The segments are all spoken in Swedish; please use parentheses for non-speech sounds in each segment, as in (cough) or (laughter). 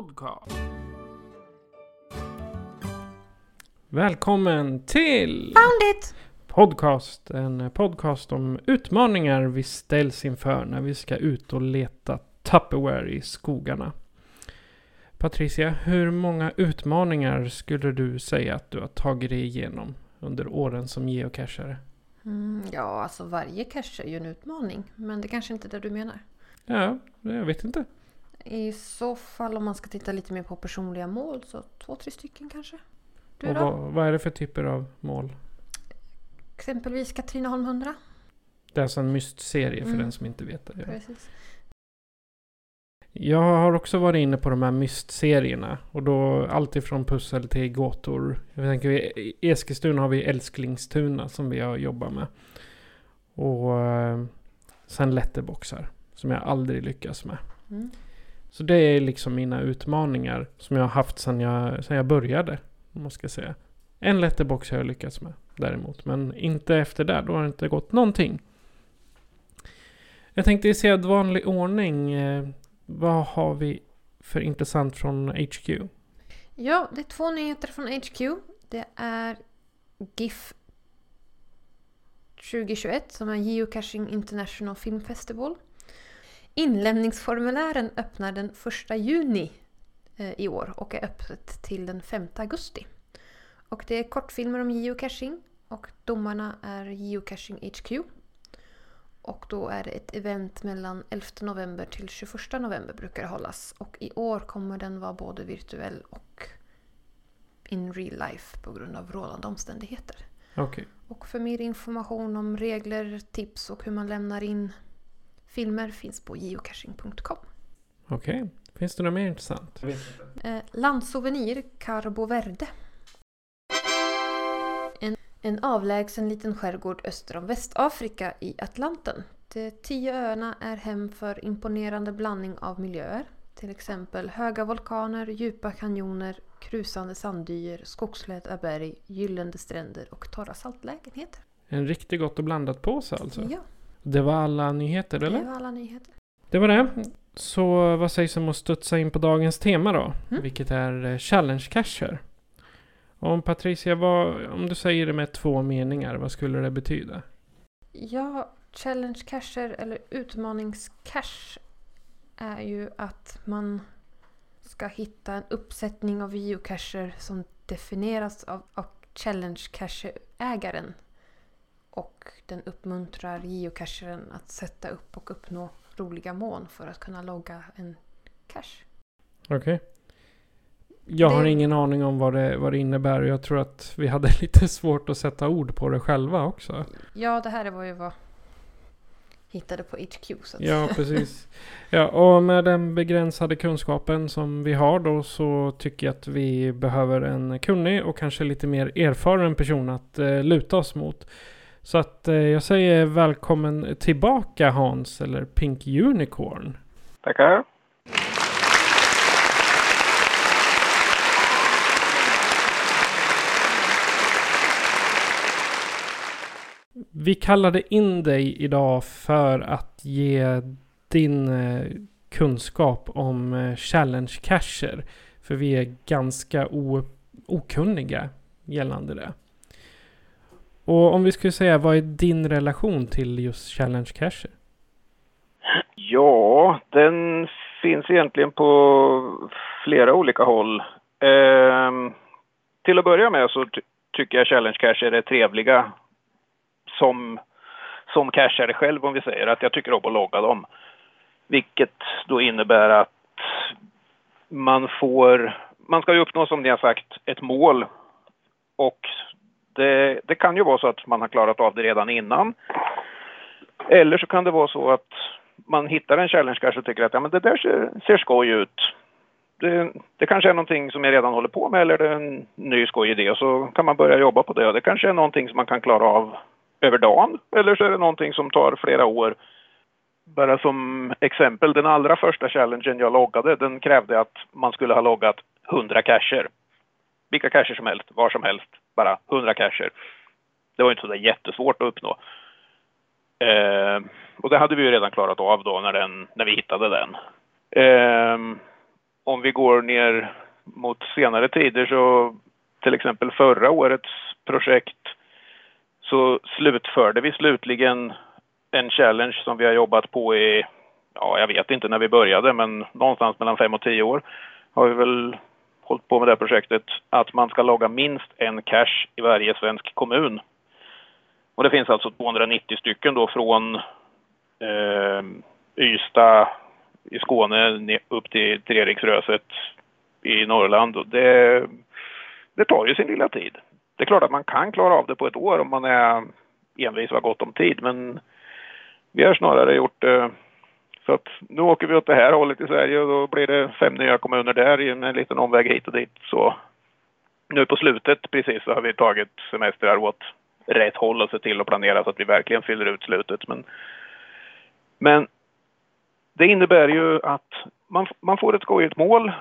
Podcast. Välkommen till Found it! Podcast. En podcast om utmaningar vi ställs inför när vi ska ut och leta Tupperware i skogarna. Patricia, hur många utmaningar skulle du säga att du har tagit dig igenom under åren som geocachare? Mm, ja, alltså varje cache är ju en utmaning. Men det kanske inte är det du menar. Ja, jag vet inte. I så fall om man ska titta lite mer på personliga mål så två, tre stycken kanske. Du Och då? vad, vad är det för typer av mål? Exempelvis Katrineholm 100. Det är alltså en mystserie för Mm. den som inte vet det. Precis. Jag har också varit inne på de här mystserierna. Och då allt ifrån pussel till gåtor. Jag tänker i Eskilstuna har vi Älsklingstuna som vi har jobbat med. Och eh, sen letterboxar. Som jag aldrig lyckas med. Mm. Så det är liksom mina utmaningar som jag har haft sedan jag, sedan jag började. Om man ska säga. En letterbox har jag lyckats med däremot. Men inte efter det. Då har det inte gått någonting. Jag tänkte i sedvanlig ordning. Eh, vad har vi för intressant från HQ? Ja, det är två nyheter från HQ. Det är GIF 2021 som är Geocaching International Film Festival. Inlämningsformulären öppnar den 1 juni eh, i år och är öppet till den 5 augusti. Och det är kortfilmer om geocaching och domarna är Geocaching HQ. Och då är det ett event mellan 11 november till 21 november brukar det hållas. Och i år kommer den vara både virtuell och in real life på grund av rådande omständigheter. Okej. Och för mer information om regler, tips och hur man lämnar in filmer finns på geocaching.com. Okej. Finns det något mer intressant? Eh, Landsouvenir Carbo Verde. En, en avlägsen liten skärgård öster om Västafrika i Atlanten. De tio öarna är hem för imponerande blandning av miljöer. Till exempel höga vulkaner, djupa kanjoner, krusande sanddyer, skogsklädda berg, gyllene stränder och torra saltlägenheter. En riktigt gott och blandat påse alltså? Ja, Det var alla nyheter eller? det var alla nyheter. Det var det. Så vad sägs om att studsa in på dagens tema då? Mm. Vilket är eh, challenge cacher. Om Patricia, vad, om du säger det med två meningar, vad skulle det betyda? Ja, challenge cacher eller utmaningscache är ju att man ska hitta en uppsättning av geocacher som definieras av, av challenge cache-ägaren. Och den uppmuntrar geocacheren att sätta upp och uppnå roliga mål för att kunna logga en cache. Okej. Jag har Det- ingen aning om vad det, vad det innebär och jag tror att vi hade (laughs) lite svårt att sätta ord på det själva också. Ja, det här var ju vad hittade på HQ. Så att Ja, precis. Ja, och med den begränsade kunskapen som vi har då så tycker jag att vi behöver en kunnig och kanske lite mer erfaren person att eh, luta oss mot. Så att eh, jag säger välkommen tillbaka Hans, eller Pink Unicorn. Tackar. Vi kallade in dig idag för att ge din eh, kunskap om eh, challenge cacher. För vi är ganska okunniga gällande det. Och om vi skulle säga, vad är din relation till just challenge Casher? Ja, den finns egentligen på flera olika håll. Ehm, till att börja med så ty- tycker jag Challenge Casher är trevliga som, som cashare själv om vi säger att jag tycker om att logga dem. Vilket då innebär att man får, man ska ju uppnå som ni har sagt ett mål och det, det kan ju vara så att man har klarat av det redan innan. Eller så kan det vara så att man hittar en challenge kanske och tycker att ja, men det där ser, ser skoj ut. Det, det kanske är någonting som jag redan håller på med eller det är en ny skoj idé och så kan man börja jobba på det. Och det kanske är någonting som man kan klara av över dagen eller så är det någonting som tar flera år. Bara som exempel, den allra första challengen jag loggade, den krävde att man skulle ha loggat 100 cacher. Vilka cacher som helst, var som helst, bara 100 cacher. Det var inte så jättesvårt att uppnå. Eh, och det hade vi ju redan klarat av då när, den, när vi hittade den. Eh, om vi går ner mot senare tider så till exempel förra årets projekt så slutförde vi slutligen en challenge som vi har jobbat på i, ja jag vet inte när vi började men någonstans mellan fem och tio år har vi väl hållit på med det här projektet att man ska logga minst en cache i varje svensk kommun. Och det finns alltså 290 stycken då från eh, Ystad i Skåne upp till Treriksröset i Norrland. Och det, det tar ju sin lilla tid. Det är klart att man kan klara av det på ett år om man är envis och har gott om tid, men vi har snarare gjort det eh, så att nu åker vi åt det här hållet i Sverige och då blir det fem nya kommuner där i en, liten omväg hit och dit. Så nu på slutet precis så har vi tagit semestrar åt rätt håll och se till att planera så att vi verkligen fyller ut slutet. Men, men det innebär ju att man, man får ett skojigt mål.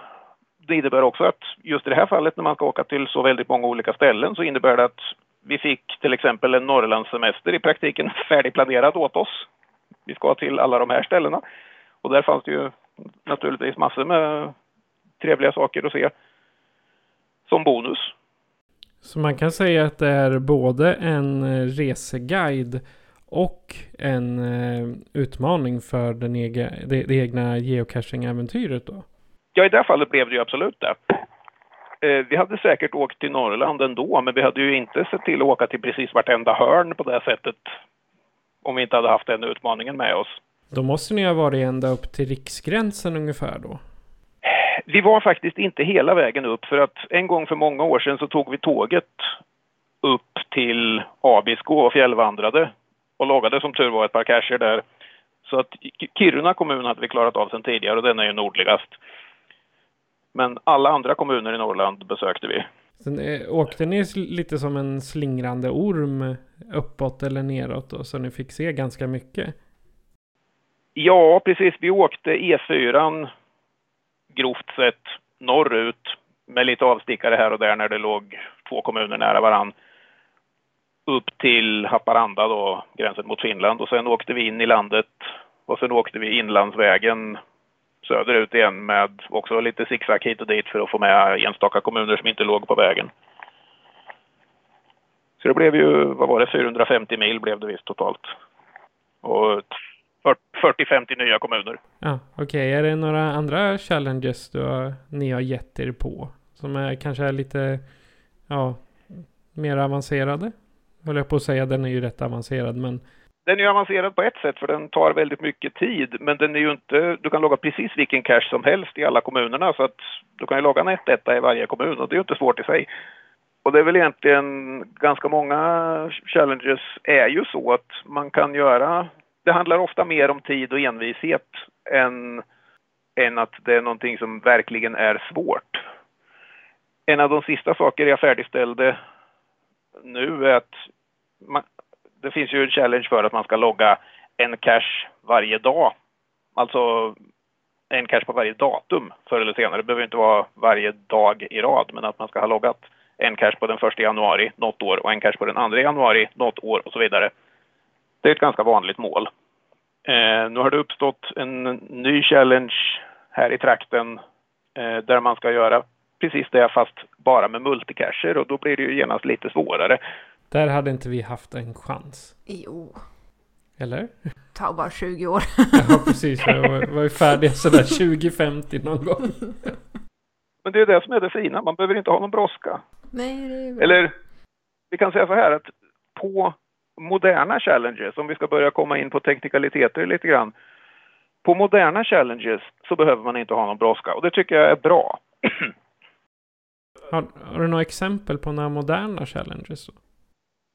Det innebär också att just i det här fallet när man ska åka till så väldigt många olika ställen så innebär det att vi fick till exempel en Norrlandssemester i praktiken färdigplanerad åt oss. Vi ska till alla de här ställena. Och där fanns det ju naturligtvis massor med trevliga saker att se som bonus. Så man kan säga att det är både en eh, reseguide och en eh, utmaning för den ega, det, det egna geocaching-äventyret då? Ja, i det fallet blev det ju absolut det. Eh, vi hade säkert åkt till Norrland ändå, men vi hade ju inte sett till att åka till precis vartenda hörn på det sättet om vi inte hade haft den utmaningen med oss. Då måste ni ha varit ända upp till riksgränsen ungefär då? Vi var faktiskt inte hela vägen upp för att en gång för många år sedan så tog vi tåget upp till Abisko och fjällvandrade och loggade som tur var ett par cacher där. Så att Kiruna kommun hade vi klarat av sedan tidigare och den är ju nordligast. Men alla andra kommuner i Norrland besökte vi. Sen eh, åkte ni lite som en slingrande orm uppåt eller neråt då, så ni fick se ganska mycket? Ja, precis. Vi åkte E4 grovt sett norrut med lite avstickare här och där när det låg två kommuner nära varann upp till Haparanda då, gränsen mot Finland och sen åkte vi in i landet och sen åkte vi inlandsvägen söderut igen med också lite zigzag hit och dit för att få med enstaka kommuner som inte låg på vägen. Så det blev ju, vad var det, 450 mil blev det visst totalt. Och 40-50 nya kommuner. Ja, Okej, okay. är det några andra challenges då ni har gett er på? Som är kanske är lite, ja, mer avancerade? Höll jag på att säga, den är ju rätt avancerad men den är ju avancerad på ett sätt för den tar väldigt mycket tid, men den är ju inte, du kan logga precis vilken cache som helst i alla kommunerna så att du kan ju logga en etta i varje kommun och det är ju inte svårt i sig. Och det är väl egentligen ganska många challenges är ju så att man kan göra, det handlar ofta mer om tid och envishet än, än att det är någonting som verkligen är svårt. En av de sista saker jag färdigställde nu är att man, det finns ju en challenge för att man ska logga en cache varje dag. Alltså en cache på varje datum förr eller senare. Det behöver inte vara varje dag i rad, men att man ska ha loggat en cache på den första januari något år och en cache på den andra januari något år och så vidare. Det är ett ganska vanligt mål. Eh, nu har det uppstått en ny challenge här i trakten eh, där man ska göra precis det fast bara med multicacher och då blir det ju genast lite svårare. Där hade inte vi haft en chans. Jo. Eller? Ta bara 20 år. (laughs) ja, precis. Jag var, ju färdig sådär 2050 någon gång. Men det är det som är det fina. Man behöver inte ha någon brådska. Nej, det är bra. Eller, vi kan säga så här att på moderna challenges, om vi ska börja komma in på teknikaliteter lite grann. På moderna challenges så behöver man inte ha någon brådska och det tycker jag är bra. (clears throat) Har, har, du några exempel på några moderna challenges?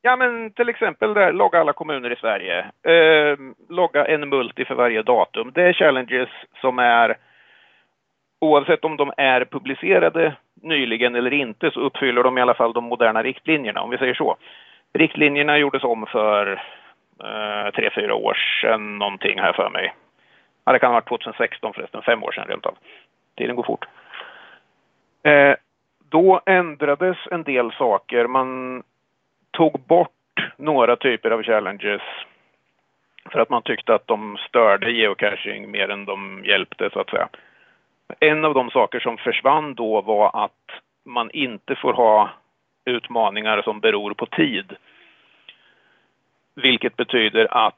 Ja, men till exempel där, logga alla kommuner i Sverige. Eh, logga en multi för varje datum. Det är challenges som är, oavsett om de är publicerade nyligen eller inte, så uppfyller de i alla fall de moderna riktlinjerna, om vi säger så. Riktlinjerna gjordes om för eh, tre, fyra år sedan någonting här för mig. Ja, det kan ha varit 2016 förresten, fem år sedan rent av. Tiden går fort. Eh, då ändrades en del saker. Man tog bort några typer av challenges för att man tyckte att de störde geocaching mer än de hjälpte så att säga. En av de saker som försvann då var att man inte får ha utmaningar som beror på tid. Vilket betyder att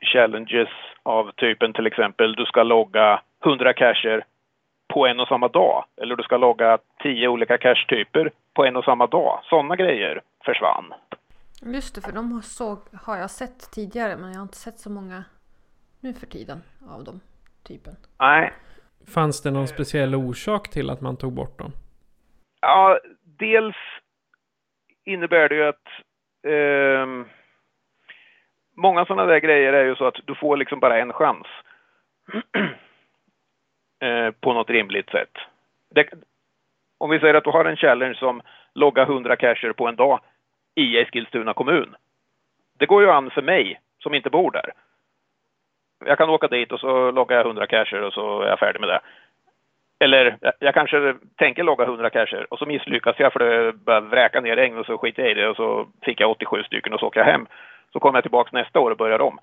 challenges av typen till exempel du ska logga 100 cacher på en och samma dag. Eller du ska logga 10 olika cache-typer på en och samma dag. Sådana grejer försvann. Just det, för de såg, har jag sett tidigare men jag har inte sett så många nu för tiden av dem typen. Nej. Fanns det någon speciell orsak till att man tog bort dem? Ja, dels innebär det ju att eh, många sådana där grejer är ju så att du får liksom bara en chans. (clears throat) eh, på något rimligt sätt. Det, om vi säger att du har en challenge som logga 100 cacher på en dag i Eskilstuna kommun. Det går ju an för mig som inte bor där. Jag kan åka dit och så loggar jag 100 cacher och så är jag färdig med det. Eller jag kanske tänker logga 100 cacher och så misslyckas jag för det börjar vräka ner regn och så skiter jag i det och så fick jag 87 stycken och så åker jag hem. Så kommer jag tillbaka nästa år och börjar om.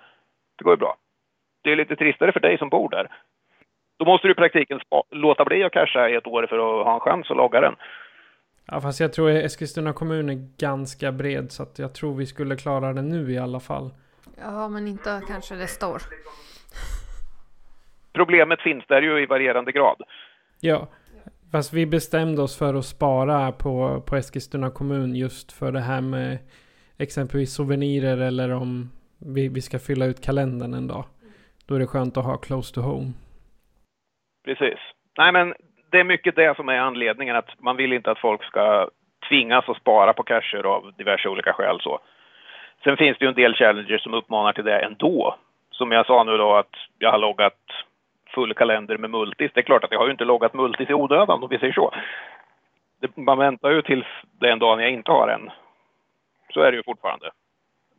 Det går ju bra. Det är lite tristare för dig som bor där. Då måste du i praktiken låta bli att casha i ett år för att ha en chans att logga den. Ja, fast jag tror Eskilstuna kommun är ganska bred så att jag tror vi skulle klara det nu i alla fall. Ja, men inte kanske nästa år. Problemet finns där ju i varierande grad. Ja, fast vi bestämde oss för att spara på, på Eskilstuna kommun just för det här med exempelvis souvenirer eller om vi, vi ska fylla ut kalendern en dag. Då är det skönt att ha close to home. Precis. Nej, men det är mycket det som är anledningen att man vill inte att folk ska tvingas att spara på cacher av diverse olika skäl. Så. Sen finns det ju en del challenges som uppmanar till det ändå. Som jag sa nu då att jag har loggat full kalender med multis. Det är klart att jag har ju inte loggat multis i onödan om vi säger så. Det, man väntar ju tills den dagen jag inte har en. Så är det ju fortfarande.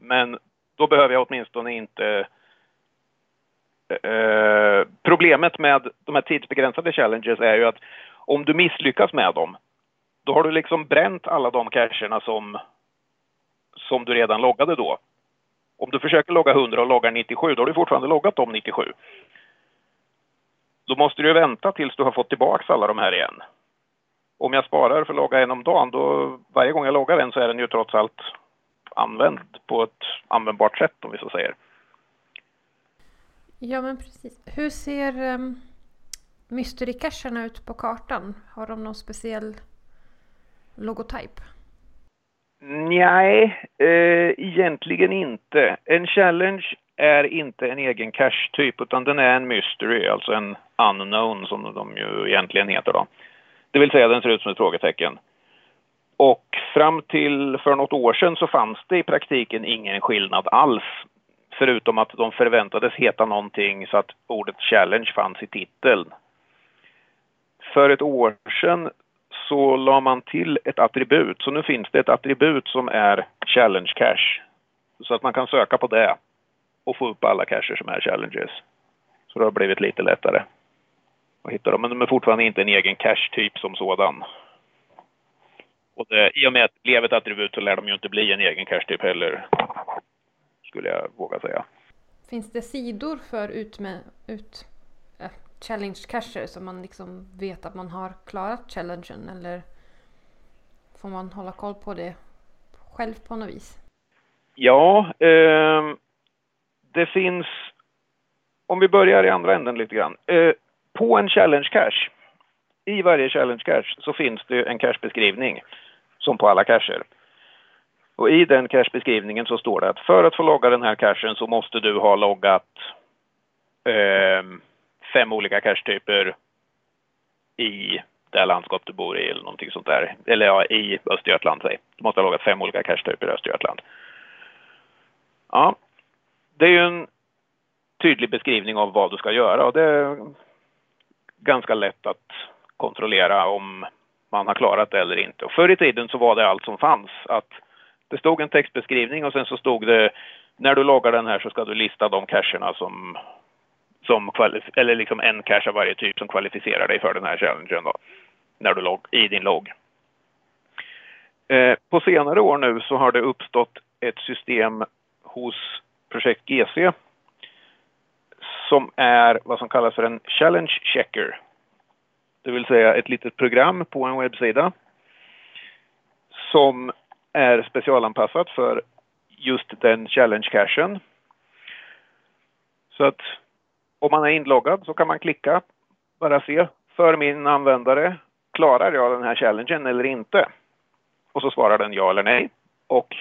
Men då behöver jag åtminstone inte Eh, problemet med de här tidsbegränsade challenges är ju att om du misslyckas med dem, då har du liksom bränt alla de cacherna som, som du redan loggade då. Om du försöker logga 100 och loggar 97, då har du fortfarande loggat de 97. Då måste du vänta tills du har fått tillbaka alla de här igen. Om jag sparar för att logga en om dagen, då varje gång jag loggar en så är den ju trots allt använd på ett användbart sätt om vi så säger. Ja, men precis. Hur ser ehm, um, mystery ut på kartan? Har de någon speciell logotyp? Nej, eh, egentligen inte. En challenge är inte en egen cache-typ utan den är en mystery, alltså en unknown som de ju egentligen heter då. Det vill säga den ser ut som ett frågetecken. Och fram till för något år sedan så fanns det i praktiken ingen skillnad alls Förutom att de förväntades heta någonting så att ordet challenge fanns i titeln. För ett år sedan så la man till ett attribut. Så nu finns det ett attribut som är challenge cash. Så att man kan söka på det och få upp alla cacher som är challenges. Så det har blivit lite lättare att hitta dem. Men de är fortfarande inte en egen cache-typ som sådan. Och det, I och med att det blev ett attribut så lär de ju inte bli en egen cache-typ heller skulle jag våga säga. Finns det sidor för ut med ut, äh, challenge cacher så man liksom vet att man har klarat challengen eller får man hålla koll på det själv på något vis? Ja, eh, det finns, om vi börjar i andra änden lite grann. Eh, på en challenge cache, i varje challenge cache så finns det en cachebeskrivning som på alla cacher. Och i den cachebeskrivningen så står det att för att få logga den här cachen så måste du ha loggat eh, fem olika cachetyper i det landskap du bor i eller någonting sånt där. Eller ja, i Östergötland säg. Du måste ha loggat fem olika cachetyper i Östergötland. Ja, det är ju en tydlig beskrivning av vad du ska göra och det är ganska lätt att kontrollera om man har klarat det eller inte. Och förr i tiden så var det allt som fanns. Att det stod en textbeskrivning och sen så stod det när du loggar den här så ska du lista de cacherna som, som eller liksom en cache av varje typ som kvalificerar dig för den här challengen då, när du log, i din logg. Eh, på senare år nu så har det uppstått ett system hos projekt GC som är vad som kallas för en challenge checker. Det vill säga ett litet program på en webbsida som är specialanpassat för just den challenge-cachen. Så att om man är inloggad så kan man klicka, bara se, för min användare, klarar jag den här challengen eller inte? Och så svarar den ja eller nej. Och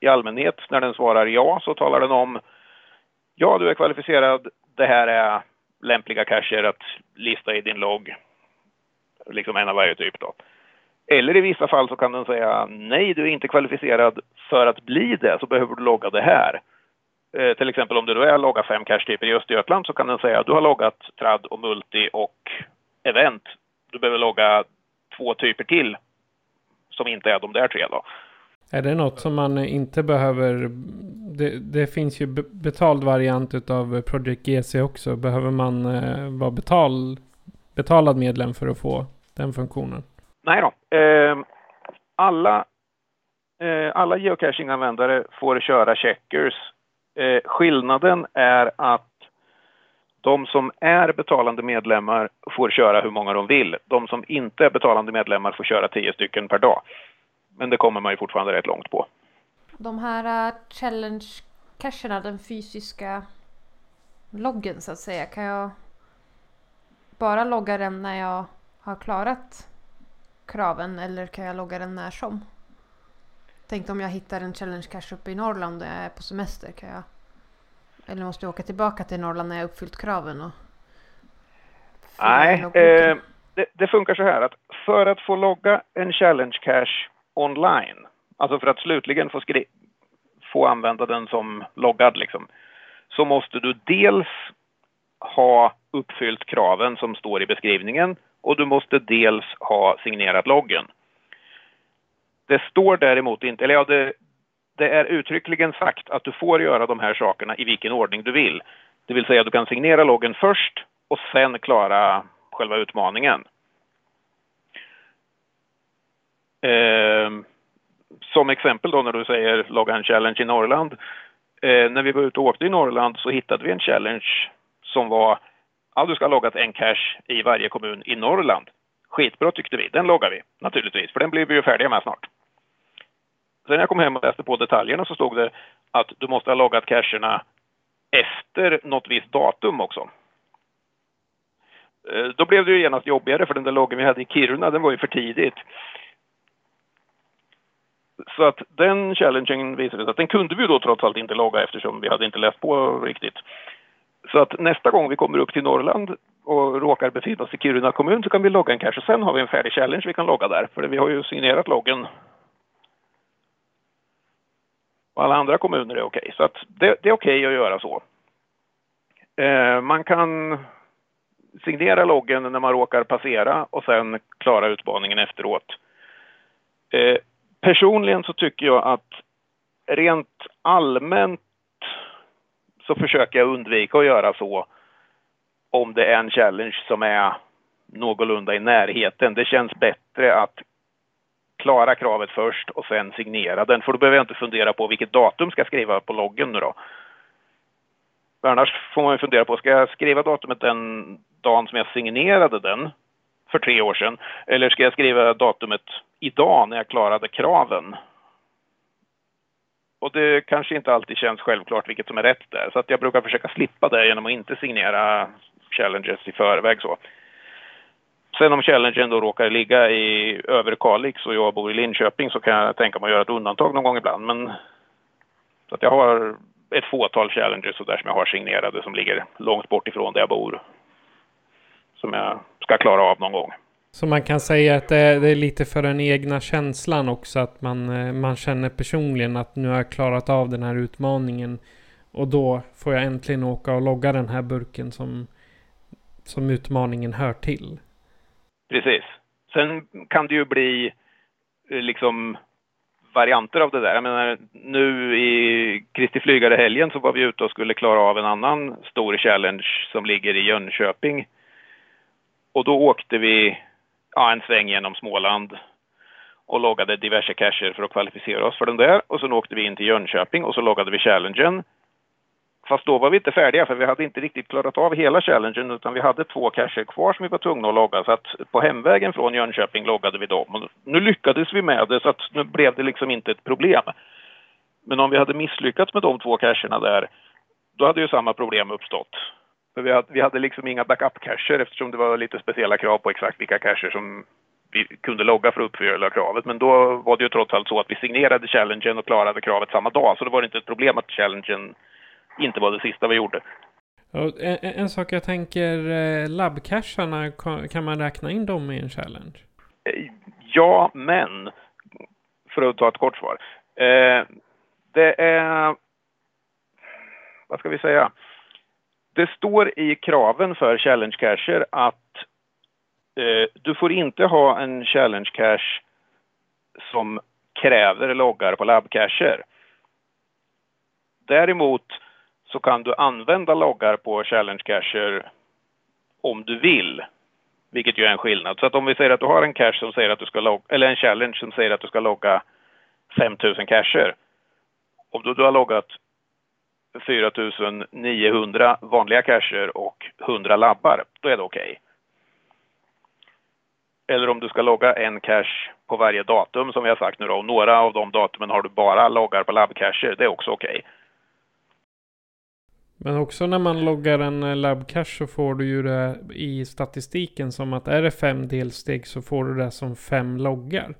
i allmänhet när den svarar ja så talar den om ja, du är kvalificerad, det här är lämpliga cacher att lista i din logg. Liksom en av varje typ då. Eller i vissa fall så kan den säga nej, du är inte kvalificerad för att bli det, så behöver du logga det här. Eh, till exempel om du då är logga fem cash-typer i Östergötland så kan den säga att du har loggat trad och multi och event. Du behöver logga två typer till som inte är de där tre då. Är det något som man inte behöver? Det, det finns ju betald variant av Project GC också. Behöver man eh, vara betal, betalad medlem för att få den funktionen? Nej då. Eh, alla, eh, alla geocaching-användare får köra checkers. Eh, skillnaden är att de som är betalande medlemmar får köra hur många de vill. De som inte är betalande medlemmar får köra tio stycken per dag. Men det kommer man ju fortfarande rätt långt på. De här eh, uh, challenge-cacherna, den fysiska loggen så att säga, kan jag bara logga den när jag har klarat kraven eller kan jag logga den när som? Tänk om jag hittar en challenge cache uppe i Norrland och jag är på semester. Kan jag... Eller måste jag åka tillbaka till Norrland när jag uppfyllt kraven? Och... Nej, eh, det, det, funkar så här att för att få logga en challenge cache online, alltså för att slutligen få, skri få använda den som loggad liksom, så måste du dels ha uppfyllt kraven som står i beskrivningen och du måste dels ha signerat loggen. Det står däremot inte, eller ja, det, det är uttryckligen sagt att du får göra de här sakerna i vilken ordning du vill. Det vill säga du kan signera loggen först och sen klara själva utmaningen. Eh, som exempel då när du säger logga en challenge i Norrland. Eh, när vi var ute och åkte i Norrland så hittade vi en challenge som var ja, du ska ha loggat en cache i varje kommun i Norrland. Skitbra tyckte vi, den loggar vi naturligtvis, för den blir vi ju färdiga med snart. Sen när jag kom hem och läste på detaljerna så stod det att du måste ha loggat cacherna efter något visst datum också. Eh, då blev det ju genast jobbigare för den där loggen vi hade i Kiruna, den var ju för tidigt. Så att den challengen visade sig att den kunde vi då trots allt inte logga eftersom vi hade inte läst på riktigt. Så att nästa gång vi kommer upp till Norrland och råkar befinna oss i Kiruna kommun så kan vi logga en cache och sen har vi en färdig challenge vi kan logga där. För vi har ju signerat loggen. Och alla andra kommuner är okej. Okay. Så att det, det är okej okay att göra så. Eh, man kan signera loggen när man råkar passera och sen klara utmaningen efteråt. Eh, personligen så tycker jag att rent allmänt så försöker jag undvika att göra så om det är en challenge som är någorlunda i närheten. Det känns bättre att klara kravet först och sen signera den, för då behöver jag inte fundera på vilket datum ska jag skriva på loggen nu då. Annars får man ju fundera på, ska jag skriva datumet den dagen som jag signerade den för tre år sedan? Eller ska jag skriva datumet idag när jag klarade kraven? Och det kanske inte alltid känns självklart vilket som är rätt där. Så att jag brukar försöka slippa det genom att inte signera challenges i förväg så. Sen om challengen då råkar ligga i Överkalix och jag bor i Linköping så kan jag tänka mig att göra ett undantag någon gång ibland. Men så att jag har ett fåtal challenges så där som jag har signerade som ligger långt bort ifrån där jag bor. Som jag ska klara av någon gång. Så man kan säga att det är, det är, lite för den egna känslan också. Att man, eh, man känner personligen att nu har jag klarat av den här utmaningen. Och då får jag äntligen åka och logga den här burken som, som utmaningen hör till. Precis. Sen kan det ju bli eh, liksom varianter av det där. Jag menar, nu i Kristi flygare-helgen så var vi ute och skulle klara av en annan stor challenge som ligger i Jönköping. Och då åkte vi ja, en sväng genom Småland och loggade diverse cacher för att kvalificera oss för den där. Och sen åkte vi in till Jönköping och så loggade vi challengen. Fast då var vi inte färdiga för vi hade inte riktigt klarat av hela challengen utan vi hade två cacher kvar som vi var tvungna att logga. Så att på hemvägen från Jönköping loggade vi dem. Och nu lyckades vi med det så att nu blev det liksom inte ett problem. Men om vi hade misslyckats med de två cacherna där, då hade ju samma problem uppstått. För vi hade, vi hade liksom inga backup-cacher eftersom det var lite speciella krav på exakt vilka cacher som vi kunde logga för att uppfylla kravet. Men då var det ju trots allt så att vi signerade challengen och klarade kravet samma dag. Så då var det inte ett problem att challengen inte var det sista vi gjorde. En, en, sak jag tänker, eh, labbcacherna, kan man räkna in dem i en challenge? Eh, ja, men för att ta ett kort svar. Eh, det är, vad ska vi säga? Det står i kraven för challenge cacher att eh, du får inte ha en challenge cache som kräver loggar på labbcacher. Däremot så kan du använda loggar på challenge cacher om du vill. Vilket ju är en skillnad. Så att om vi säger att du har en cache som säger att du ska logga, eller en challenge som säger att du ska logga 5000 cacher. Om du, du har loggat 4900 vanliga cacher och 100 labbar, då är det okej. Okay. Eller om du ska logga en cache på varje datum som vi har sagt nu då, och några av de datumen har du bara loggar på labbcacher, det är också okej. Okay. Men också när man loggar en eh, labbcache så får du ju det i statistiken som att är det fem delsteg så får du det som fem loggar.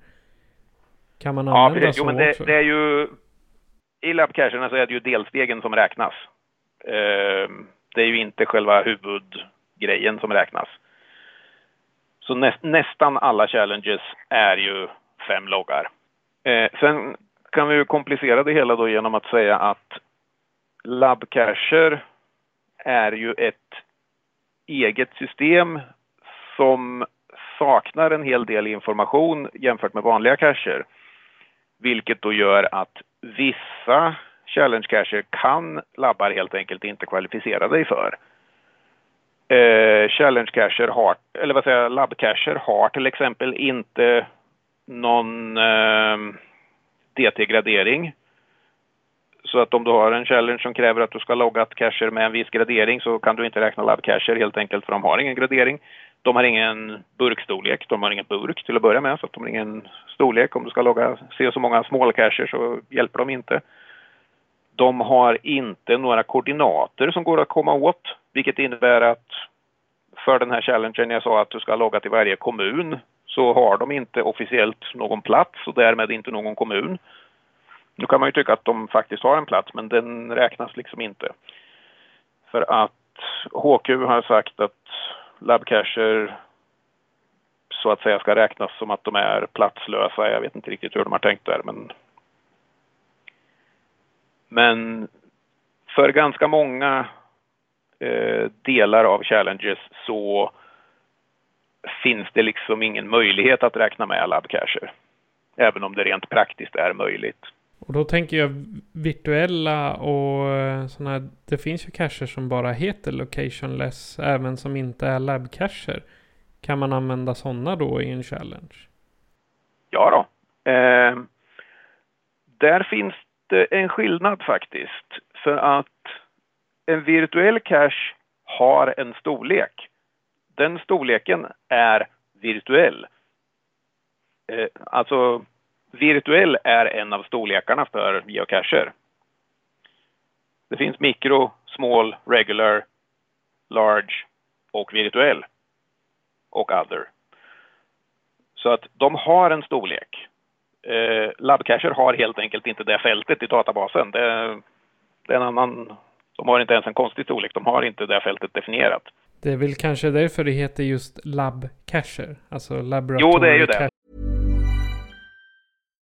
Kan man använda ja, så jo, men det, också? det är ju i lappcacherna så är det ju delstegen som räknas. Eh, det är ju inte själva huvudgrejen som räknas. Så näst, nästan alla challenges är ju fem loggar. Eh, sen kan vi ju komplicera det hela då genom att säga att labbcacher är ju ett eget system som saknar en hel del information jämfört med vanliga cacher. Vilket då gör att vissa challenge cacher kan labbar helt enkelt inte kvalificera dig för. Eh, challenge cacher har, eller vad säger jag, labb cacher har till exempel inte någon eh, DT-gradering så att om du har en challenge som kräver att du ska logga cacher med en viss gradering så kan du inte räkna labbcacher helt enkelt för de har ingen gradering. De har ingen burkstorlek, de har ingen burk till att börja med så att de har ingen storlek. Om du ska logga se så många small cacher så hjälper de inte. De har inte några koordinater som går att komma åt, vilket innebär att för den här challengen jag sa att du ska logga till varje kommun så har de inte officiellt någon plats och därmed inte någon kommun. Nu kan man ju tycka att de faktiskt har en plats, men den räknas liksom inte. För att HQ har sagt att Labcacher så att säga ska räknas som att de är platslösa. Jag vet inte riktigt hur de har tänkt där, men men för ganska många eh, delar av challenges så finns det liksom ingen möjlighet att räkna med labcacher, Även om det rent praktiskt är möjligt. Och då tänker jag virtuella och eh, sådana här. Det finns ju cacher som bara heter locationless. Även som inte är labbcacher. Kan man använda sådana då i en challenge? Ja då. Eh, där finns det en skillnad faktiskt. För att en virtuell cache har en storlek. Den storleken är virtuell. Eh, alltså virtuell är en av storlekarna för geocacher. Det finns mikro, small, regular, large och virtuell. Och other. Så att de har en storlek. Eh, Labcacher har helt enkelt inte det fältet i databasen. Det, det är en annan, de har inte ens en konstig storlek, de har inte det fältet definierat. Det är väl kanske därför det heter just labcacher, alltså laboratory Jo, det är ju det.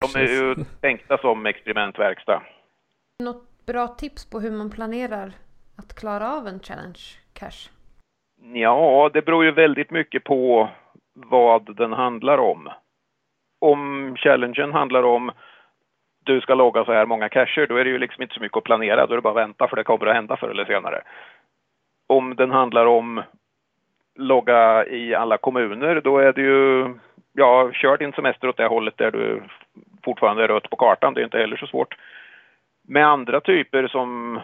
De är ju tänkta som experimentverkstad. Något bra tips på hur man planerar att klara av en challenge cache? Ja, det beror ju väldigt mycket på vad den handlar om. Om challengen handlar om du ska logga så här många cacher, då är det ju liksom inte så mycket att planera. Då är det bara att vänta för det kommer att hända förr eller senare. Om den handlar om logga i alla kommuner, då är det ju, ja, kör din semester åt det hållet där du fortfarande är rött på kartan. Det är inte heller så svårt. Med andra typer som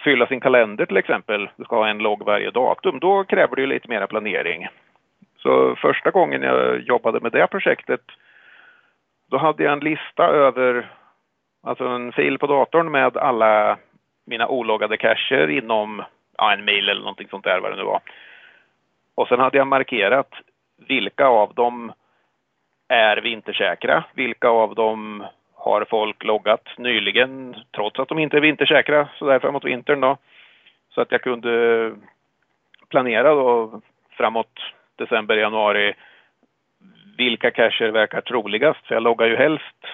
fylla sin kalender till exempel, du ska ha en logg varje datum, då kräver det ju lite mera planering. Så första gången jag jobbade med det projektet, då hade jag en lista över, alltså en fil på datorn med alla mina ologgade cacher inom ja, en mail eller någonting sånt där vad det nu var. Och sen hade jag markerat vilka av dem är vintersäkra, vilka av dem har folk loggat nyligen trots att de inte är vintersäkra så där framåt vintern då. Så att jag kunde planera då framåt december, januari vilka cacher verkar troligast. För jag loggar ju helst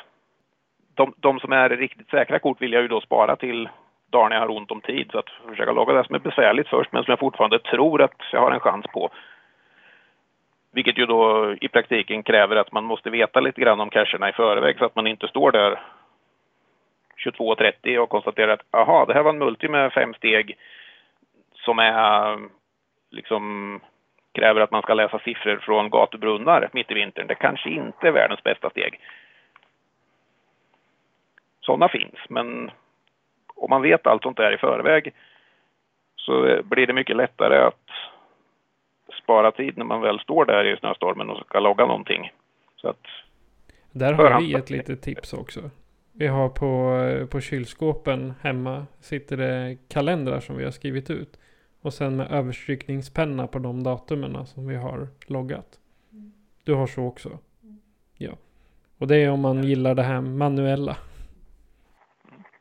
de, de som är riktigt säkra kort vill jag ju då spara till dagen jag har ont om tid. Så att försöka logga det som är besvärligt först men som jag fortfarande tror att jag har en chans på. Vilket ju då i praktiken kräver att man måste veta lite grann om cacherna i förväg så att man inte står där 22.30 och konstaterar att aha, det här var en multi med fem steg som är liksom kräver att man ska läsa siffror från gatubrunnar mitt i vintern. Det kanske inte är världens bästa steg. Sådana finns, men om man vet allt sånt där i förväg så blir det mycket lättare att spara tid när man väl står där i snöstormen och ska logga någonting. Så att Där har vi ett litet tips också. Vi har på, på kylskåpen hemma sitter det kalendrar som vi har skrivit ut. Och sen med överstrykningspenna på de datumen som vi har loggat. Du har så också? Ja. Och det är om man gillar det här manuella.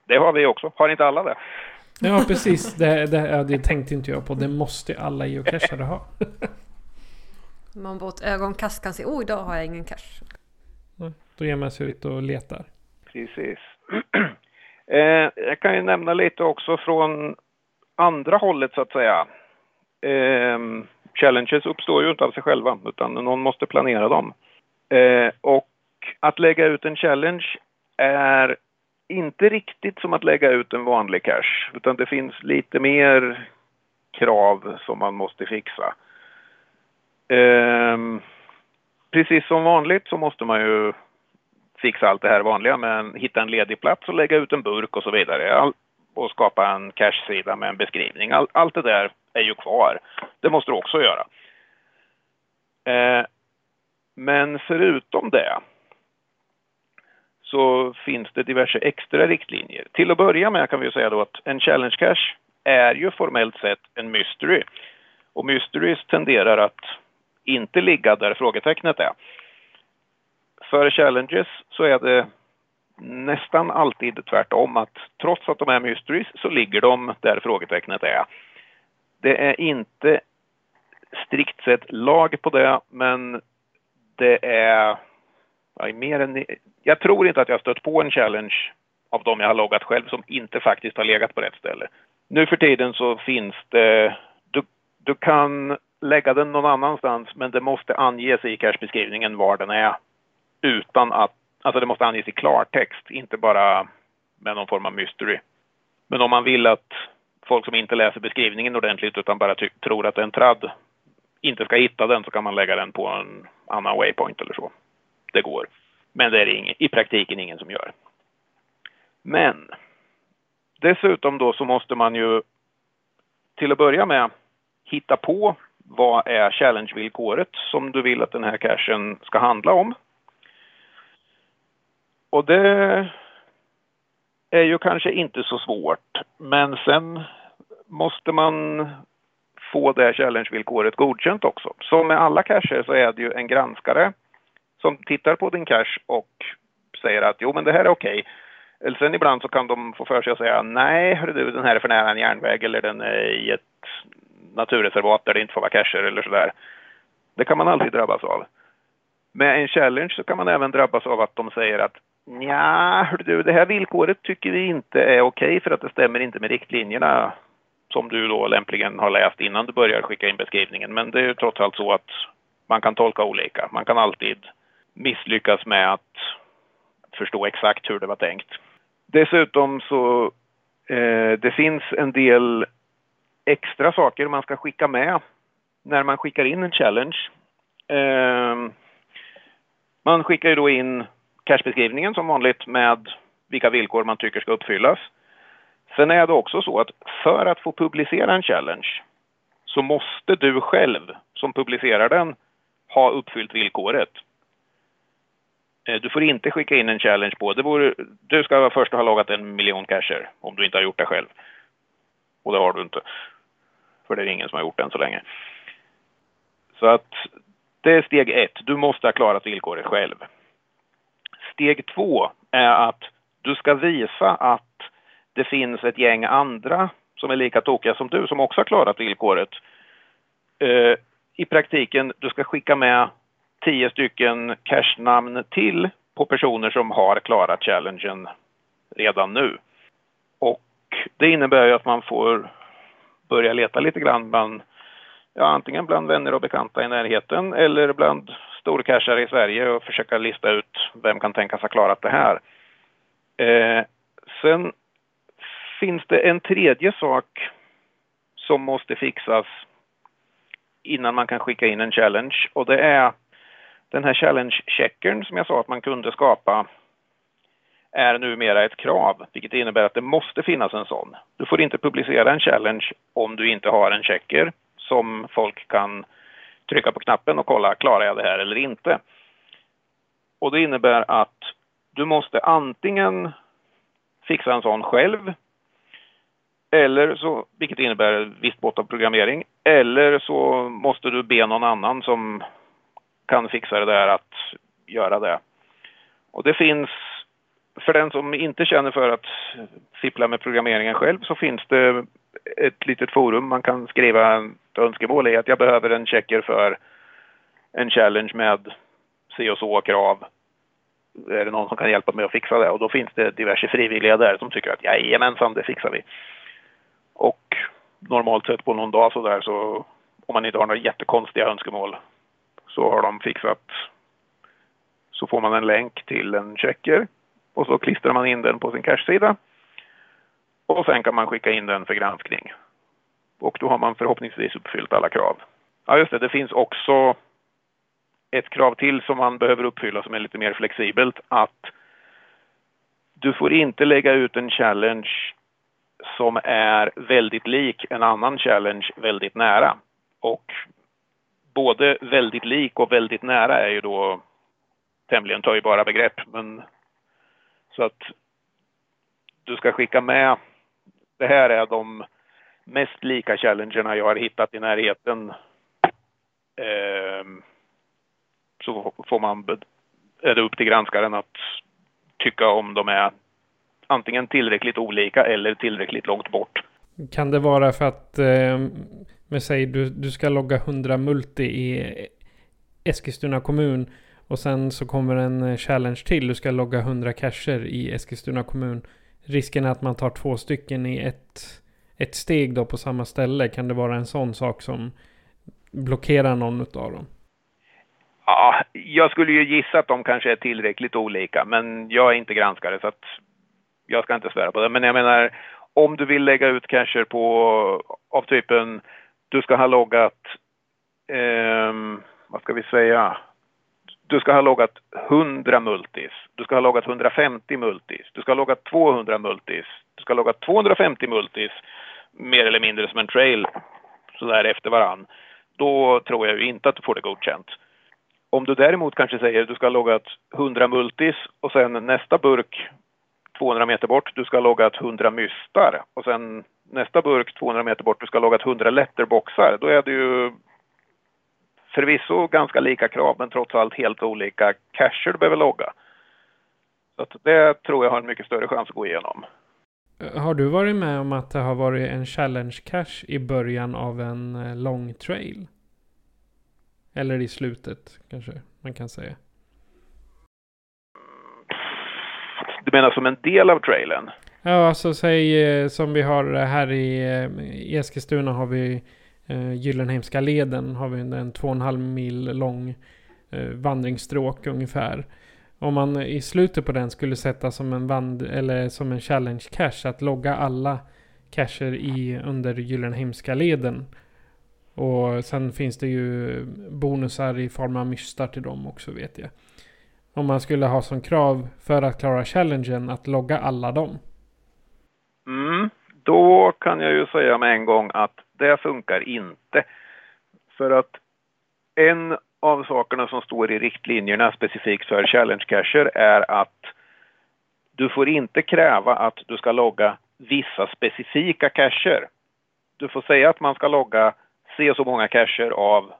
Det har vi också. Har inte alla det? Ja, precis. Det, det, det tänkte inte jag på. Det måste alla geocachare ha. Man ett ögonkast kan se, oh idag har jag ingen cache. Då ger man sig ut och letar. Precis. (clears throat) eh, jag kan ju nämna lite också från andra hållet så att säga. Eh, challenges uppstår ju inte av sig själva utan någon måste planera dem. Eh, och att lägga ut en challenge är inte riktigt som att lägga ut en vanlig cash, utan det finns lite mer krav som man måste fixa. Ehm, precis som vanligt så måste man ju fixa allt det här vanliga men hitta en ledig plats och lägga ut en burk och så vidare. All, och skapa en cash-sida med en beskrivning. All, allt det där är ju kvar. Det måste du också göra. Ehm, men förutom det så finns det diverse extra riktlinjer. Till att börja med kan vi säga då att en challenge cash är ju formellt sett en mystery. Och mysteries tenderar att inte ligga där frågetecknet är. För challenges så är det nästan alltid tvärtom att trots att de är mysteries så ligger de där frågetecknet är. Det är inte strikt sett lag på det, men det är, är mer än, jag tror inte att jag stött på en challenge av de jag har loggat själv som inte faktiskt har legat på rätt ställe. Nu för tiden så finns det, du, du kan lägga den någon annanstans men det måste anges i cashbeskrivningen var den är utan att, alltså det måste anges i klartext, inte bara med någon form av mystery. Men om man vill att folk som inte läser beskrivningen ordentligt utan bara tror att det är en tradd inte ska hitta den så kan man lägga den på en annan waypoint eller så. Det går. Men det är ing, i praktiken ingen som gör. Men dessutom då så måste man ju till att börja med hitta på vad är challenge-villkoret som du vill att den här cachen ska handla om. Och det är ju kanske inte så svårt, men sen måste man få det challenge-villkoret godkänt också. Som med alla cacher så är det ju en granskare som tittar på din cash och säger att jo men det här är okej. Okay. Eller sen ibland så kan de få för sig att säga nej, hörru du, den här är för nära en järnväg eller den är i ett naturreservat där det inte får vara cacher eller sådär. Det kan man alltid drabbas av. Med en challenge så kan man även drabbas av att de säger att ja, du, det här villkoret tycker vi inte är okej okay för att det stämmer inte med riktlinjerna som du då lämpligen har läst innan du börjar skicka in beskrivningen. Men det är ju trots allt så att man kan tolka olika. Man kan alltid misslyckas med att förstå exakt hur det var tänkt. Dessutom så eh, det finns en del extra saker man ska skicka med när man skickar in en challenge. Eh, man skickar ju då in cashbeskrivningen som vanligt med vilka villkor man tycker ska uppfyllas. Sen är det också så att för att få publicera en challenge så måste du själv som publicerar den ha uppfyllt villkoret. Eh, du får inte skicka in en challenge på, det vore, du ska vara först ha loggat en miljon cacher om du inte har gjort det själv. Och det har du inte. För det är ingen som har gjort det än så länge. Så att det är steg ett, du måste ha klarat villkoret själv. Steg två är att du ska visa att det finns ett gäng andra som är lika tokiga som du som också har klarat villkoret. Uh, I praktiken, du ska skicka med tio stycken cashnamn till på personer som har klarat challengen redan nu. Och det innebär ju att man får börja leta lite grann bland, ja, antingen bland vänner och bekanta i närheten eller bland storcashare i Sverige och försöka lista ut vem kan tänkas ha klarat det här. Eh, sen finns det en tredje sak som måste fixas innan man kan skicka in en challenge och det är den här challenge-checkern som jag sa att man kunde skapa är numera ett krav, vilket innebär att det måste finnas en sån. Du får inte publicera en challenge om du inte har en checker som folk kan trycka på knappen och kolla, klarar jag det här eller inte? Och det innebär att du måste antingen fixa en sån själv eller så, vilket innebär ett visst mått av programmering. Eller så måste du be någon annan som kan fixa det där att göra det. Och det finns, för den som inte känner för att fippla med programmeringen själv så finns det ett litet forum man kan skriva ett önskemål i att jag behöver en checker för en challenge med si och så krav. Är det någon som kan hjälpa mig att fixa det? Och då finns det diverse frivilliga där som tycker att jajamensan, det fixar vi. Och normalt sett på någon dag så där så om man inte har några jättekonstiga önskemål så har de fixat så får man en länk till en checker och så klistrar man in den på sin cache-sida. Och sen kan man skicka in den för granskning. Och då har man förhoppningsvis uppfyllt alla krav. Ja just det, det finns också ett krav till som man behöver uppfylla som är lite mer flexibelt. Att du får inte lägga ut en challenge som är väldigt lik en annan challenge väldigt nära. Och både väldigt lik och väldigt nära är ju då tämligen töjbara begrepp. Men, så att du ska skicka med, det här är de mest lika challengerna jag har hittat i närheten. Eh, så får man, är det upp till granskaren att tycka om de är antingen tillräckligt olika eller tillräckligt långt bort. Kan det vara för att eh, men säg du, du ska logga 100 multi i Eskilstuna kommun. Och sen så kommer en eh, challenge till. Du ska logga 100 cacher i Eskilstuna kommun. Risken är att man tar två stycken i ett, ett steg då på samma ställe. Kan det vara en sån sak som blockerar någon av dem? Ja, jag skulle ju gissa att de kanske är tillräckligt olika, men jag är inte granskare så att jag ska inte svära på det. Men jag menar, om du vill lägga ut cacher på av typen du ska ha loggat, eh, vad ska vi säga, du ska ha loggat 100 multis, du ska ha loggat 150 multis, du ska ha loggat 200 multis, du ska ha loggat 250 multis, mer eller mindre som en trail, sådär efter varann. Då tror jag ju inte att du får det godkänt. Om du däremot kanske säger att du ska ha loggat 100 multis och sen nästa burk 200 meter bort, du ska ha loggat 100 mystar och sen nästa burk 200 meter bort, du ska ha loggat 100 letterboxar. Då är det ju förvisso ganska lika krav, men trots allt helt olika cacher du behöver logga. Så att det tror jag har en mycket större chans att gå igenom. Har du varit med om att det har varit en challenge cache i början av en eh, lång trail? Eller i slutet kanske man kan säga. Du menar som en del av trailen? Ja, alltså säg eh, som vi har här i, i Eskilstuna har vi eh, Gyllenheimska leden. Har vi en två och en halv mil lång eh, vandringsstråk ungefär. Om man i slutet på den skulle sätta som en vand eller som en challenge cache att logga alla cacher i under Gyllenheimska leden. Och sen finns det ju bonusar i form av mystar till dem också vet jag. Om man skulle ha som krav för att klara challengen att logga alla dem. Mm, då kan jag ju säga med en gång att det funkar inte. För att en av sakerna som står i riktlinjerna specifikt för challenge cacher är att du får inte kräva att du ska logga vissa specifika cacher. Du får säga att man ska logga se så många cacher av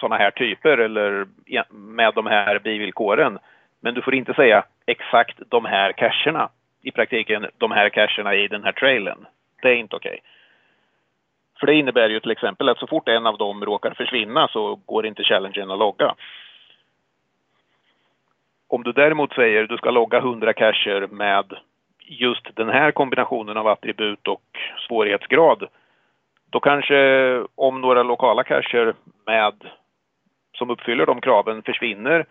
sådana här typer eller med de här bivillkoren. Men du får inte säga exakt de här cacherna. I praktiken de här cacherna i den här trailen. Det är inte okej. Okay. För det innebär ju till exempel att så fort en av dem råkar försvinna så går inte challengen att logga. Om du däremot säger att du ska logga 100 cacher med just den här kombinationen av attribut och svårighetsgrad då kanske om några lokala cacher med som uppfyller de kraven försvinner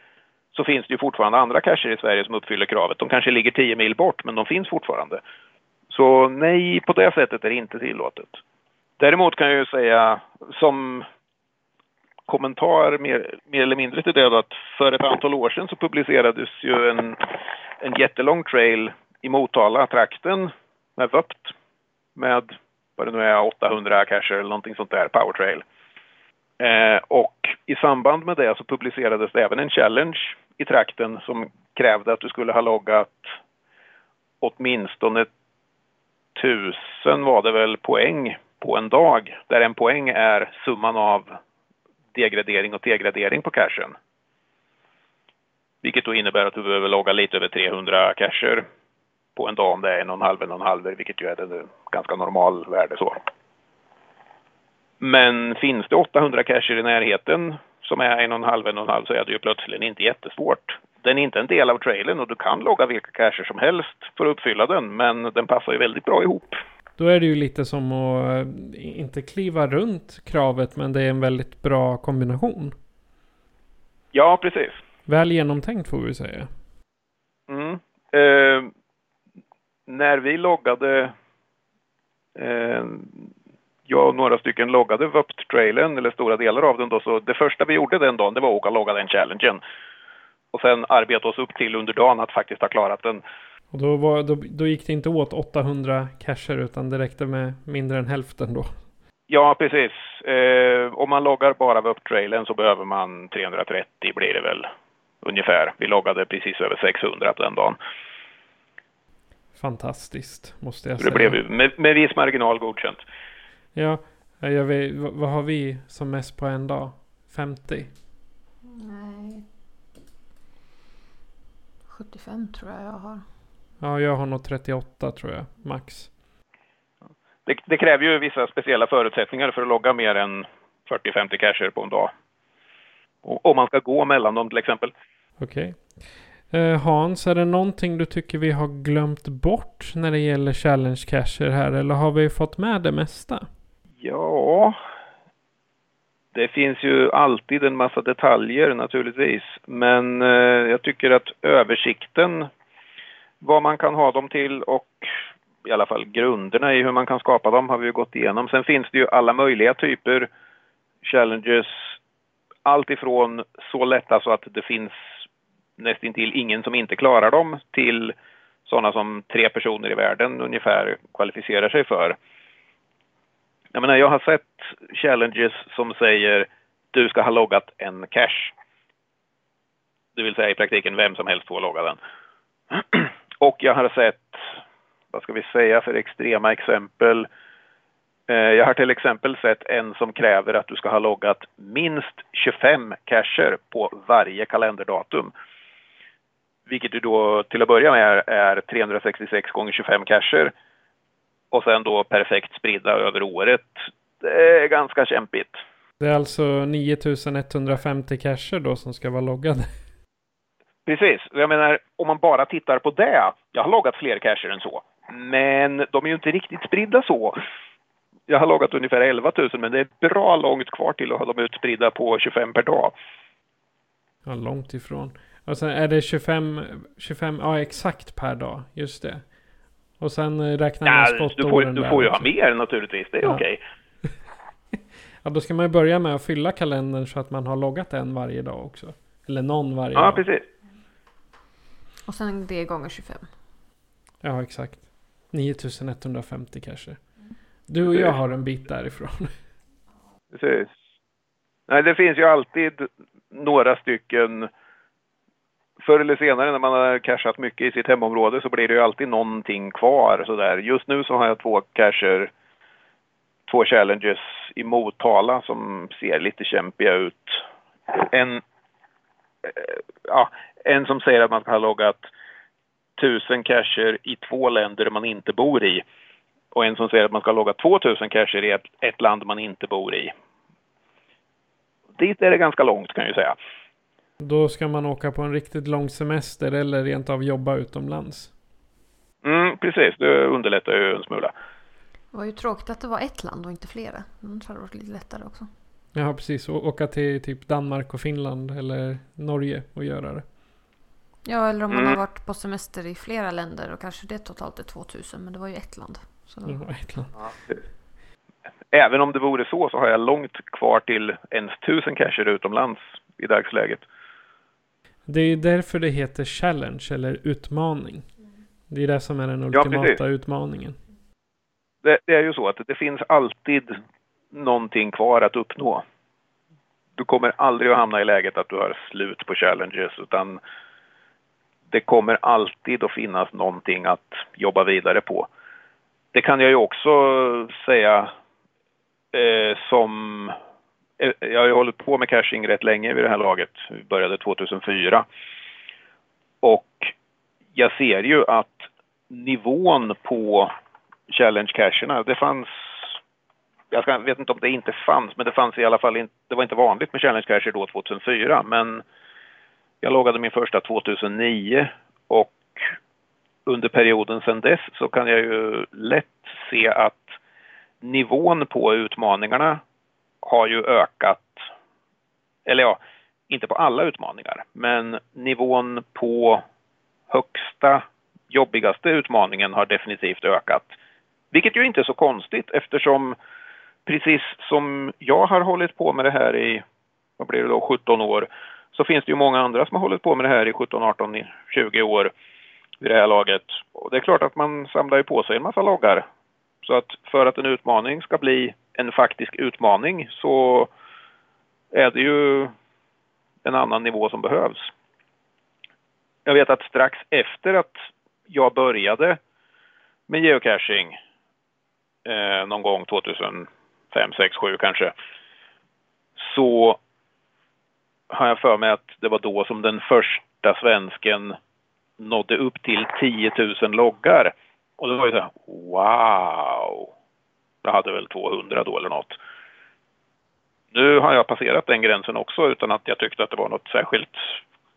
så finns det ju fortfarande andra cacher i Sverige som uppfyller kravet. De kanske ligger 10 mil bort men de finns fortfarande. Så nej, på det sättet är det inte tillåtet. Däremot kan jag ju säga som kommentar mer, mer eller mindre till det att för ett antal år sedan så publicerades ju en, en jättelång trail i Motala-trakten med VÖPT med vad det nu är, 800 cacher eller någonting sånt där, powertrail. Eh, och i samband med det så publicerades det även en challenge i trakten som krävde att du skulle ha loggat åtminstone tusen var det väl poäng på en dag, där en poäng är summan av degradering och degradering på cachen. Vilket då innebär att du behöver logga lite över 300 cacher på en dag om det är en och en halv, en och en halv, vilket ju är det ganska normal värde så. Men finns det 800 cacher i närheten som är en och en halv, en och en halv så är det ju plötsligt inte jättesvårt. Den är inte en del av trailern och du kan logga vilka cacher som helst för att uppfylla den, men den passar ju väldigt bra ihop. Då är det ju lite som att eh, inte kliva runt kravet, men det är en väldigt bra kombination. Ja, precis. Väl genomtänkt får vi säga. Mm. Eh, när vi loggade, eh, jag och några stycken loggade VUPT-trailen, eller stora delar av den då, så det första vi gjorde den dagen, det var att åka och logga den challengen. Och sen arbeta oss upp till under dagen att faktiskt ha klarat den. Och då, var, då, då gick det inte åt 800 cacher utan det räckte med mindre än hälften då? Ja, precis. Eh, om man loggar bara VUP-trailen så behöver man 330 blir det väl ungefär. Vi loggade precis över 600 på den dagen fantastiskt, måste jag säga. Det blev med, med viss marginal godkänt. Ja, jag vet, vad har vi som mest på en dag? 50? Nej. 75 tror jag jag har. Ja, jag har nog 38 tror jag, max. det, det kräver ju vissa speciella förutsättningar för att logga mer än 40-50 cacher på en dag. Om man ska gå mellan dem till exempel. Okej. Eh, Hans, är det någonting du tycker vi har glömt bort när det gäller challenge cacher här? Eller har vi fått med det mesta? Ja, det finns ju alltid en massa detaljer naturligtvis. Men eh, jag tycker att översikten, vad man kan ha dem till och i alla fall grunderna i hur man kan skapa dem har vi ju gått igenom. Sen finns det ju alla möjliga typer challenges. Allt ifrån så lätta så att det finns nästintill ingen som inte klarar dem till sådana som tre personer i världen ungefär kvalificerar sig för. Jag menar, jag har sett challenges som säger du ska ha loggat en cache. Det vill säga i praktiken vem som helst får logga den. (clears throat) Och jag har sett, vad ska vi säga för extrema exempel? Eh, jag har till exempel sett en som kräver att du ska ha loggat minst 25 cacher på varje kalenderdatum. Vilket ju då till att börja med är 366 gånger 25 cacher och sen då perfekt spridda över året. Det är ganska kämpigt. Det är alltså 9150 cacher då som ska vara loggade. Precis. Jag menar, om man bara tittar på det. Jag har loggat fler cacher än så. Men de är ju inte riktigt spridda så. Jag har loggat ungefär 11 000 men det är bra långt kvar till att ha dem utspridda på 25 per dag. Ja, långt ifrån. Och sen är det 25, 25, ja exakt per dag, just det. Och sen eh, räknar man Ja, spottåren du får, du där får ju ha mer naturligtvis, det är Ja. okej. (laughs) Ja, då ska man ju börja med att fylla kalendern så att man har loggat en varje dag också. Eller någon varje Ja, dag. precis. Och sen det gånger 25. Ja, exakt. 9150 cacher. Du och jag har en bit därifrån. (laughs) precis. Nej, det finns ju alltid några stycken Förr eller senare när man har cashat mycket i sitt hemområde så blir det ju alltid någonting kvar sådär. Just nu så har jag två casher, två challenges i Motala som ser lite kämpiga ut. En, eh, ja, en som säger att man ska ha loggat tusen casher i två länder man inte bor i. Och en som säger att man ska logga 2000 casher i ett, ett land man inte bor i. Dit är det ganska långt kan jag ju säga. Då ska man åka på en riktigt lång semester eller rent av jobba utomlands. Mm, precis, det underlättar ju en smula. Det var ju tråkigt att det var ett land och inte flera. Annars hade det varit lite lättare också. Ja, precis. Och åka till typ Danmark och Finland eller Norge och göra det. Ja, eller om man Mm. har varit på semester i flera länder och kanske det totalt är 2000. Men det var ju ett land. Så då... Ja, ett land. Även om det vore så så har jag långt kvar till ens tusen cacher utomlands i dagsläget. Det är därför det heter challenge eller utmaning. Det är det som är den Ja, ultimata precis. utmaningen. Det, det är ju så att det finns alltid någonting kvar att uppnå. Du kommer aldrig att hamna i läget att du har slut på challenges utan det kommer alltid att finnas någonting att jobba vidare på. Det kan jag ju också säga eh, som... Eh, jag har ju hållit på med caching rätt länge vid det här laget. Vi började 2004. Och jag ser ju att nivån på challenge-cacherna, det fanns... Jag vet inte om det inte fanns, men det fanns i alla fall inte... Det var inte vanligt med challenge-cacher då 2004, men jag loggade min första 2009 och under perioden sedan dess så kan jag ju lätt se att nivån på utmaningarna har ju ökat. Eller ja, inte på alla utmaningar, men nivån på högsta, jobbigaste utmaningen har definitivt ökat. Vilket ju inte är så konstigt eftersom precis som jag har hållit på med det här i, vad blir det då, 17 år, så finns det ju många andra som har hållit på med det här i 17, 18, 20 år vid det här laget. Och det är klart att man samlar ju på sig en massa loggar. Så att för att en utmaning ska bli en faktisk utmaning så är det ju en annan nivå som behövs. Jag vet att strax efter att jag började med geocaching eh, någon gång 2005, 6, 7 kanske så har jag för mig att det var då som den första svensken nådde upp till 10 000 loggar. Och det var ju så här, wow! Jag hade väl 200 då eller något. Nu har jag passerat den gränsen också utan att jag tyckte att det var något särskilt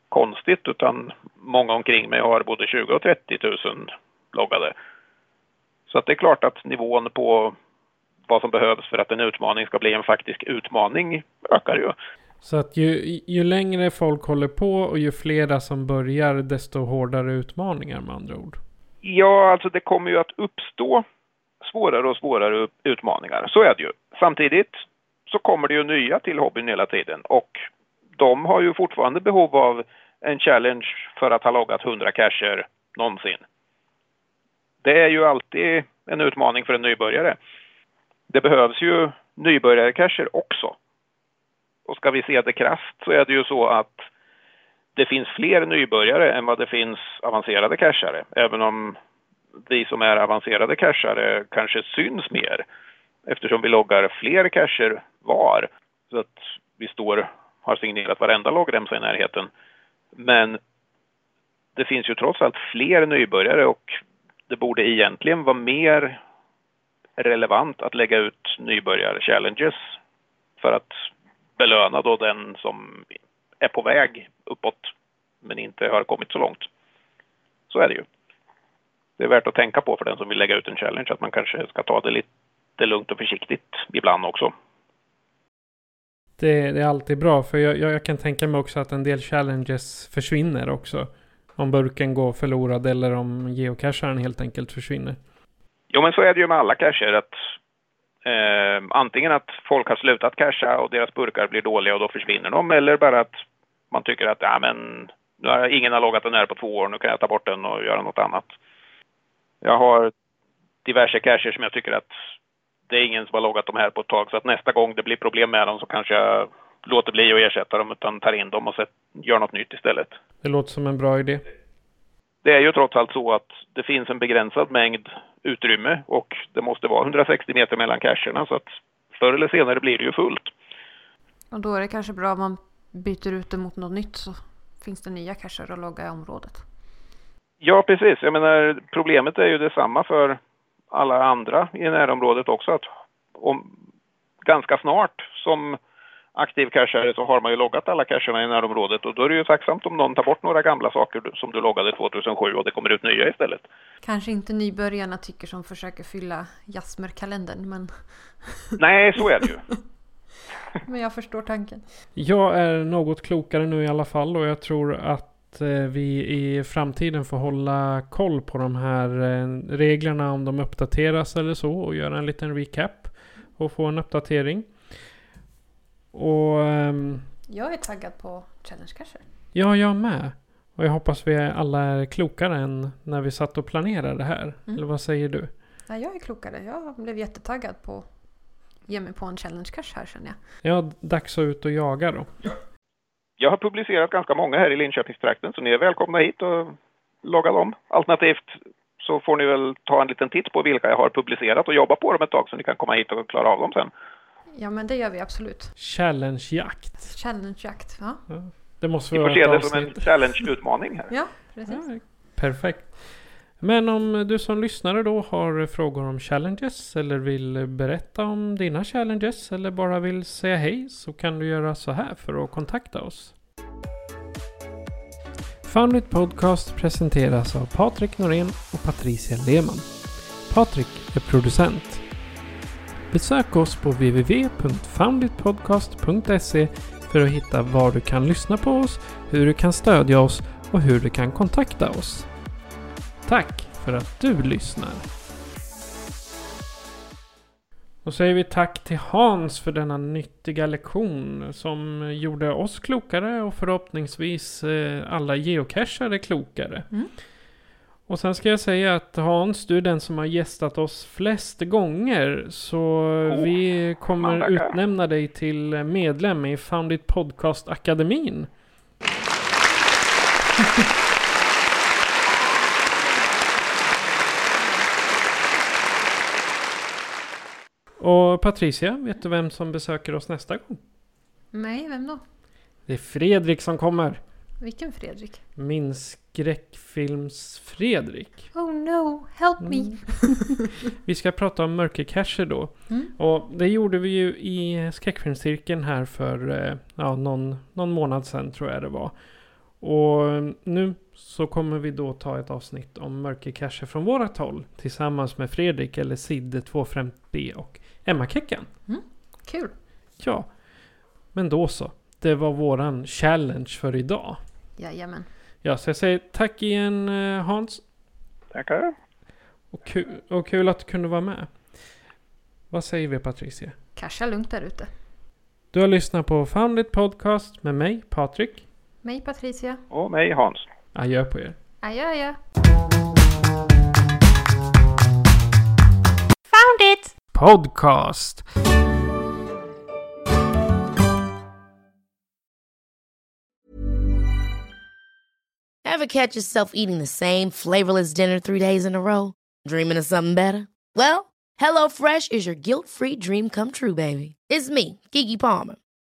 konstigt utan många omkring mig har både 20 och 30 000 loggade. Så att det är klart att nivån på vad som behövs för att en utmaning ska bli en faktisk utmaning ökar ju. Så att ju, ju längre folk håller på och ju flera som börjar desto hårdare utmaningar med andra ord. Ja, alltså det kommer ju att uppstå svårare och svårare utmaningar. Så är det ju. Samtidigt så kommer det ju nya till hobbyn hela tiden och de har ju fortfarande behov av en challenge för att ha loggat 100 cacher någonsin. Det är ju alltid en utmaning för en nybörjare. Det behövs ju nybörjarcacher också. Och ska vi se det krasst så är det ju så att det finns fler nybörjare än vad det finns avancerade cachare. Även om vi som är avancerade cachare kanske syns mer eftersom vi loggar fler cacher var. Så att vi står, har signerat varenda loggremsa i närheten. Men det finns ju trots allt fler nybörjare och det borde egentligen vara mer relevant att lägga ut nybörjar-challenges för att belöna då den som är på väg uppåt men inte har kommit så långt. Så är det ju. Det är värt att tänka på för den som vill lägga ut en challenge att man kanske ska ta det lite lugnt och försiktigt ibland också. Det, det är alltid bra för jag, jag, kan tänka mig också att en del challenges försvinner också. Om burken går förlorad eller om geocacharen helt enkelt försvinner. Jo men så är det ju med alla cacher att eh, antingen att folk har slutat casha och deras burkar blir dåliga och då försvinner de eller bara att man tycker att ja, men, nu har ingen har loggat den här på två år, nu kan jag ta bort den och göra något annat. Jag har diverse cacher som jag tycker att det är ingen som har loggat de här på ett tag så att nästa gång det blir problem med dem så kanske jag låter bli att ersätta dem utan tar in dem och set, gör något nytt istället. Det låter som en bra idé. Det är ju trots allt så att det finns en begränsad mängd utrymme och det måste vara 160 meter mellan cacherna så att förr eller senare blir det ju fullt. Och då är det kanske bra om man byter ut det mot något nytt så finns det nya cacher att logga i området. Ja, precis. Jag menar, problemet är ju detsamma för alla andra i närområdet också. Att om, ganska snart som aktiv cachare så har man ju loggat alla cacherna i närområdet och då är det ju tacksamt om någon tar bort några gamla saker som du loggade 2007 och det kommer ut nya istället. Kanske inte nybörjarna tycker som försöker fylla Jasmer-kalendern men... Nej, så är det ju. (laughs) men jag förstår tanken. Jag är något klokare nu i alla fall och jag tror att eh, vi i framtiden får hålla koll på de här eh, reglerna om de uppdateras eller så och göra en liten recap och få en uppdatering. Och... Um, jag är taggad på Challenge Cacher. Ja, jag med. Och jag hoppas vi alla är klokare än när vi satt och planerade det här. Mm. Eller vad säger du? Ja, jag är klokare. Jag blev jättetaggad på att ge mig på en Challenge Cache här känner jag. Ja, dags att ut och jaga då. Jag har publicerat ganska många här i Linköpingstrakten så ni är välkomna hit och logga dem. Alternativt så får ni väl ta en liten titt på vilka jag har publicerat och jobba på dem ett tag så ni kan komma hit och klara av dem sen. Ja men det gör vi absolut. Challengejakt. Challengejakt, ja. ja. Det måste vi får se det som en challenge-utmaning här. Ja, precis. Ja, perfekt. Men om du som lyssnare då har frågor om challenges eller vill berätta om dina challenges eller bara vill säga hej så kan du göra så här för att kontakta oss. Foundit Podcast presenteras av Patrik Norén och Patricia Lehmann. Patrik är producent. Besök oss på www.founditpodcast.se för att hitta var du kan lyssna på oss, hur du kan stödja oss och hur du kan kontakta oss. Tack för att du lyssnar. Då säger vi tack till Hans för denna nyttiga lektion som gjorde oss klokare och förhoppningsvis eh, alla geocachare klokare. Mm. Och sen ska jag säga att Hans, du är den som har gästat oss flest gånger. Så oh, vi kommer utnämna dig till medlem i Foundit Podcast (laughs) Och Patricia, vet du vem som besöker oss nästa gång? Nej, vem då? Det är Fredrik som kommer. Vilken Fredrik? Min skräckfilms-Fredrik. Oh no, help me! Mm. (laughs) Vi ska prata om mörkercacher då. Mm. Och det gjorde vi ju i skräckfilmscirkeln här för eh, ja, någon, någon månad sedan tror jag det var. Och nu så kommer vi då ta ett avsnitt om mörkercacher från vårat håll. Tillsammans med Fredrik eller Sid 250B och Emma Keckan. Kul! Ja, men då så. Det var våran challenge för idag. Jajamän. Ja, så jag säger tack igen eh, Hans. Tackar. Och, ku och kul att du kunde vara med. Vad säger vi Patricia? Casha lugnt där ute. Du har lyssnat på Found It Podcast med mig, Patrik. Mig Patricia. Och mig Hans. Adjö på er. Adjö adjö. Found it! Podcast! Ever catch yourself eating the same flavorless dinner three days in a row? Dreaming of something better? Well, HelloFresh is your guilt-free dream come true, baby. It's me, Kiki Palmer.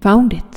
Found it.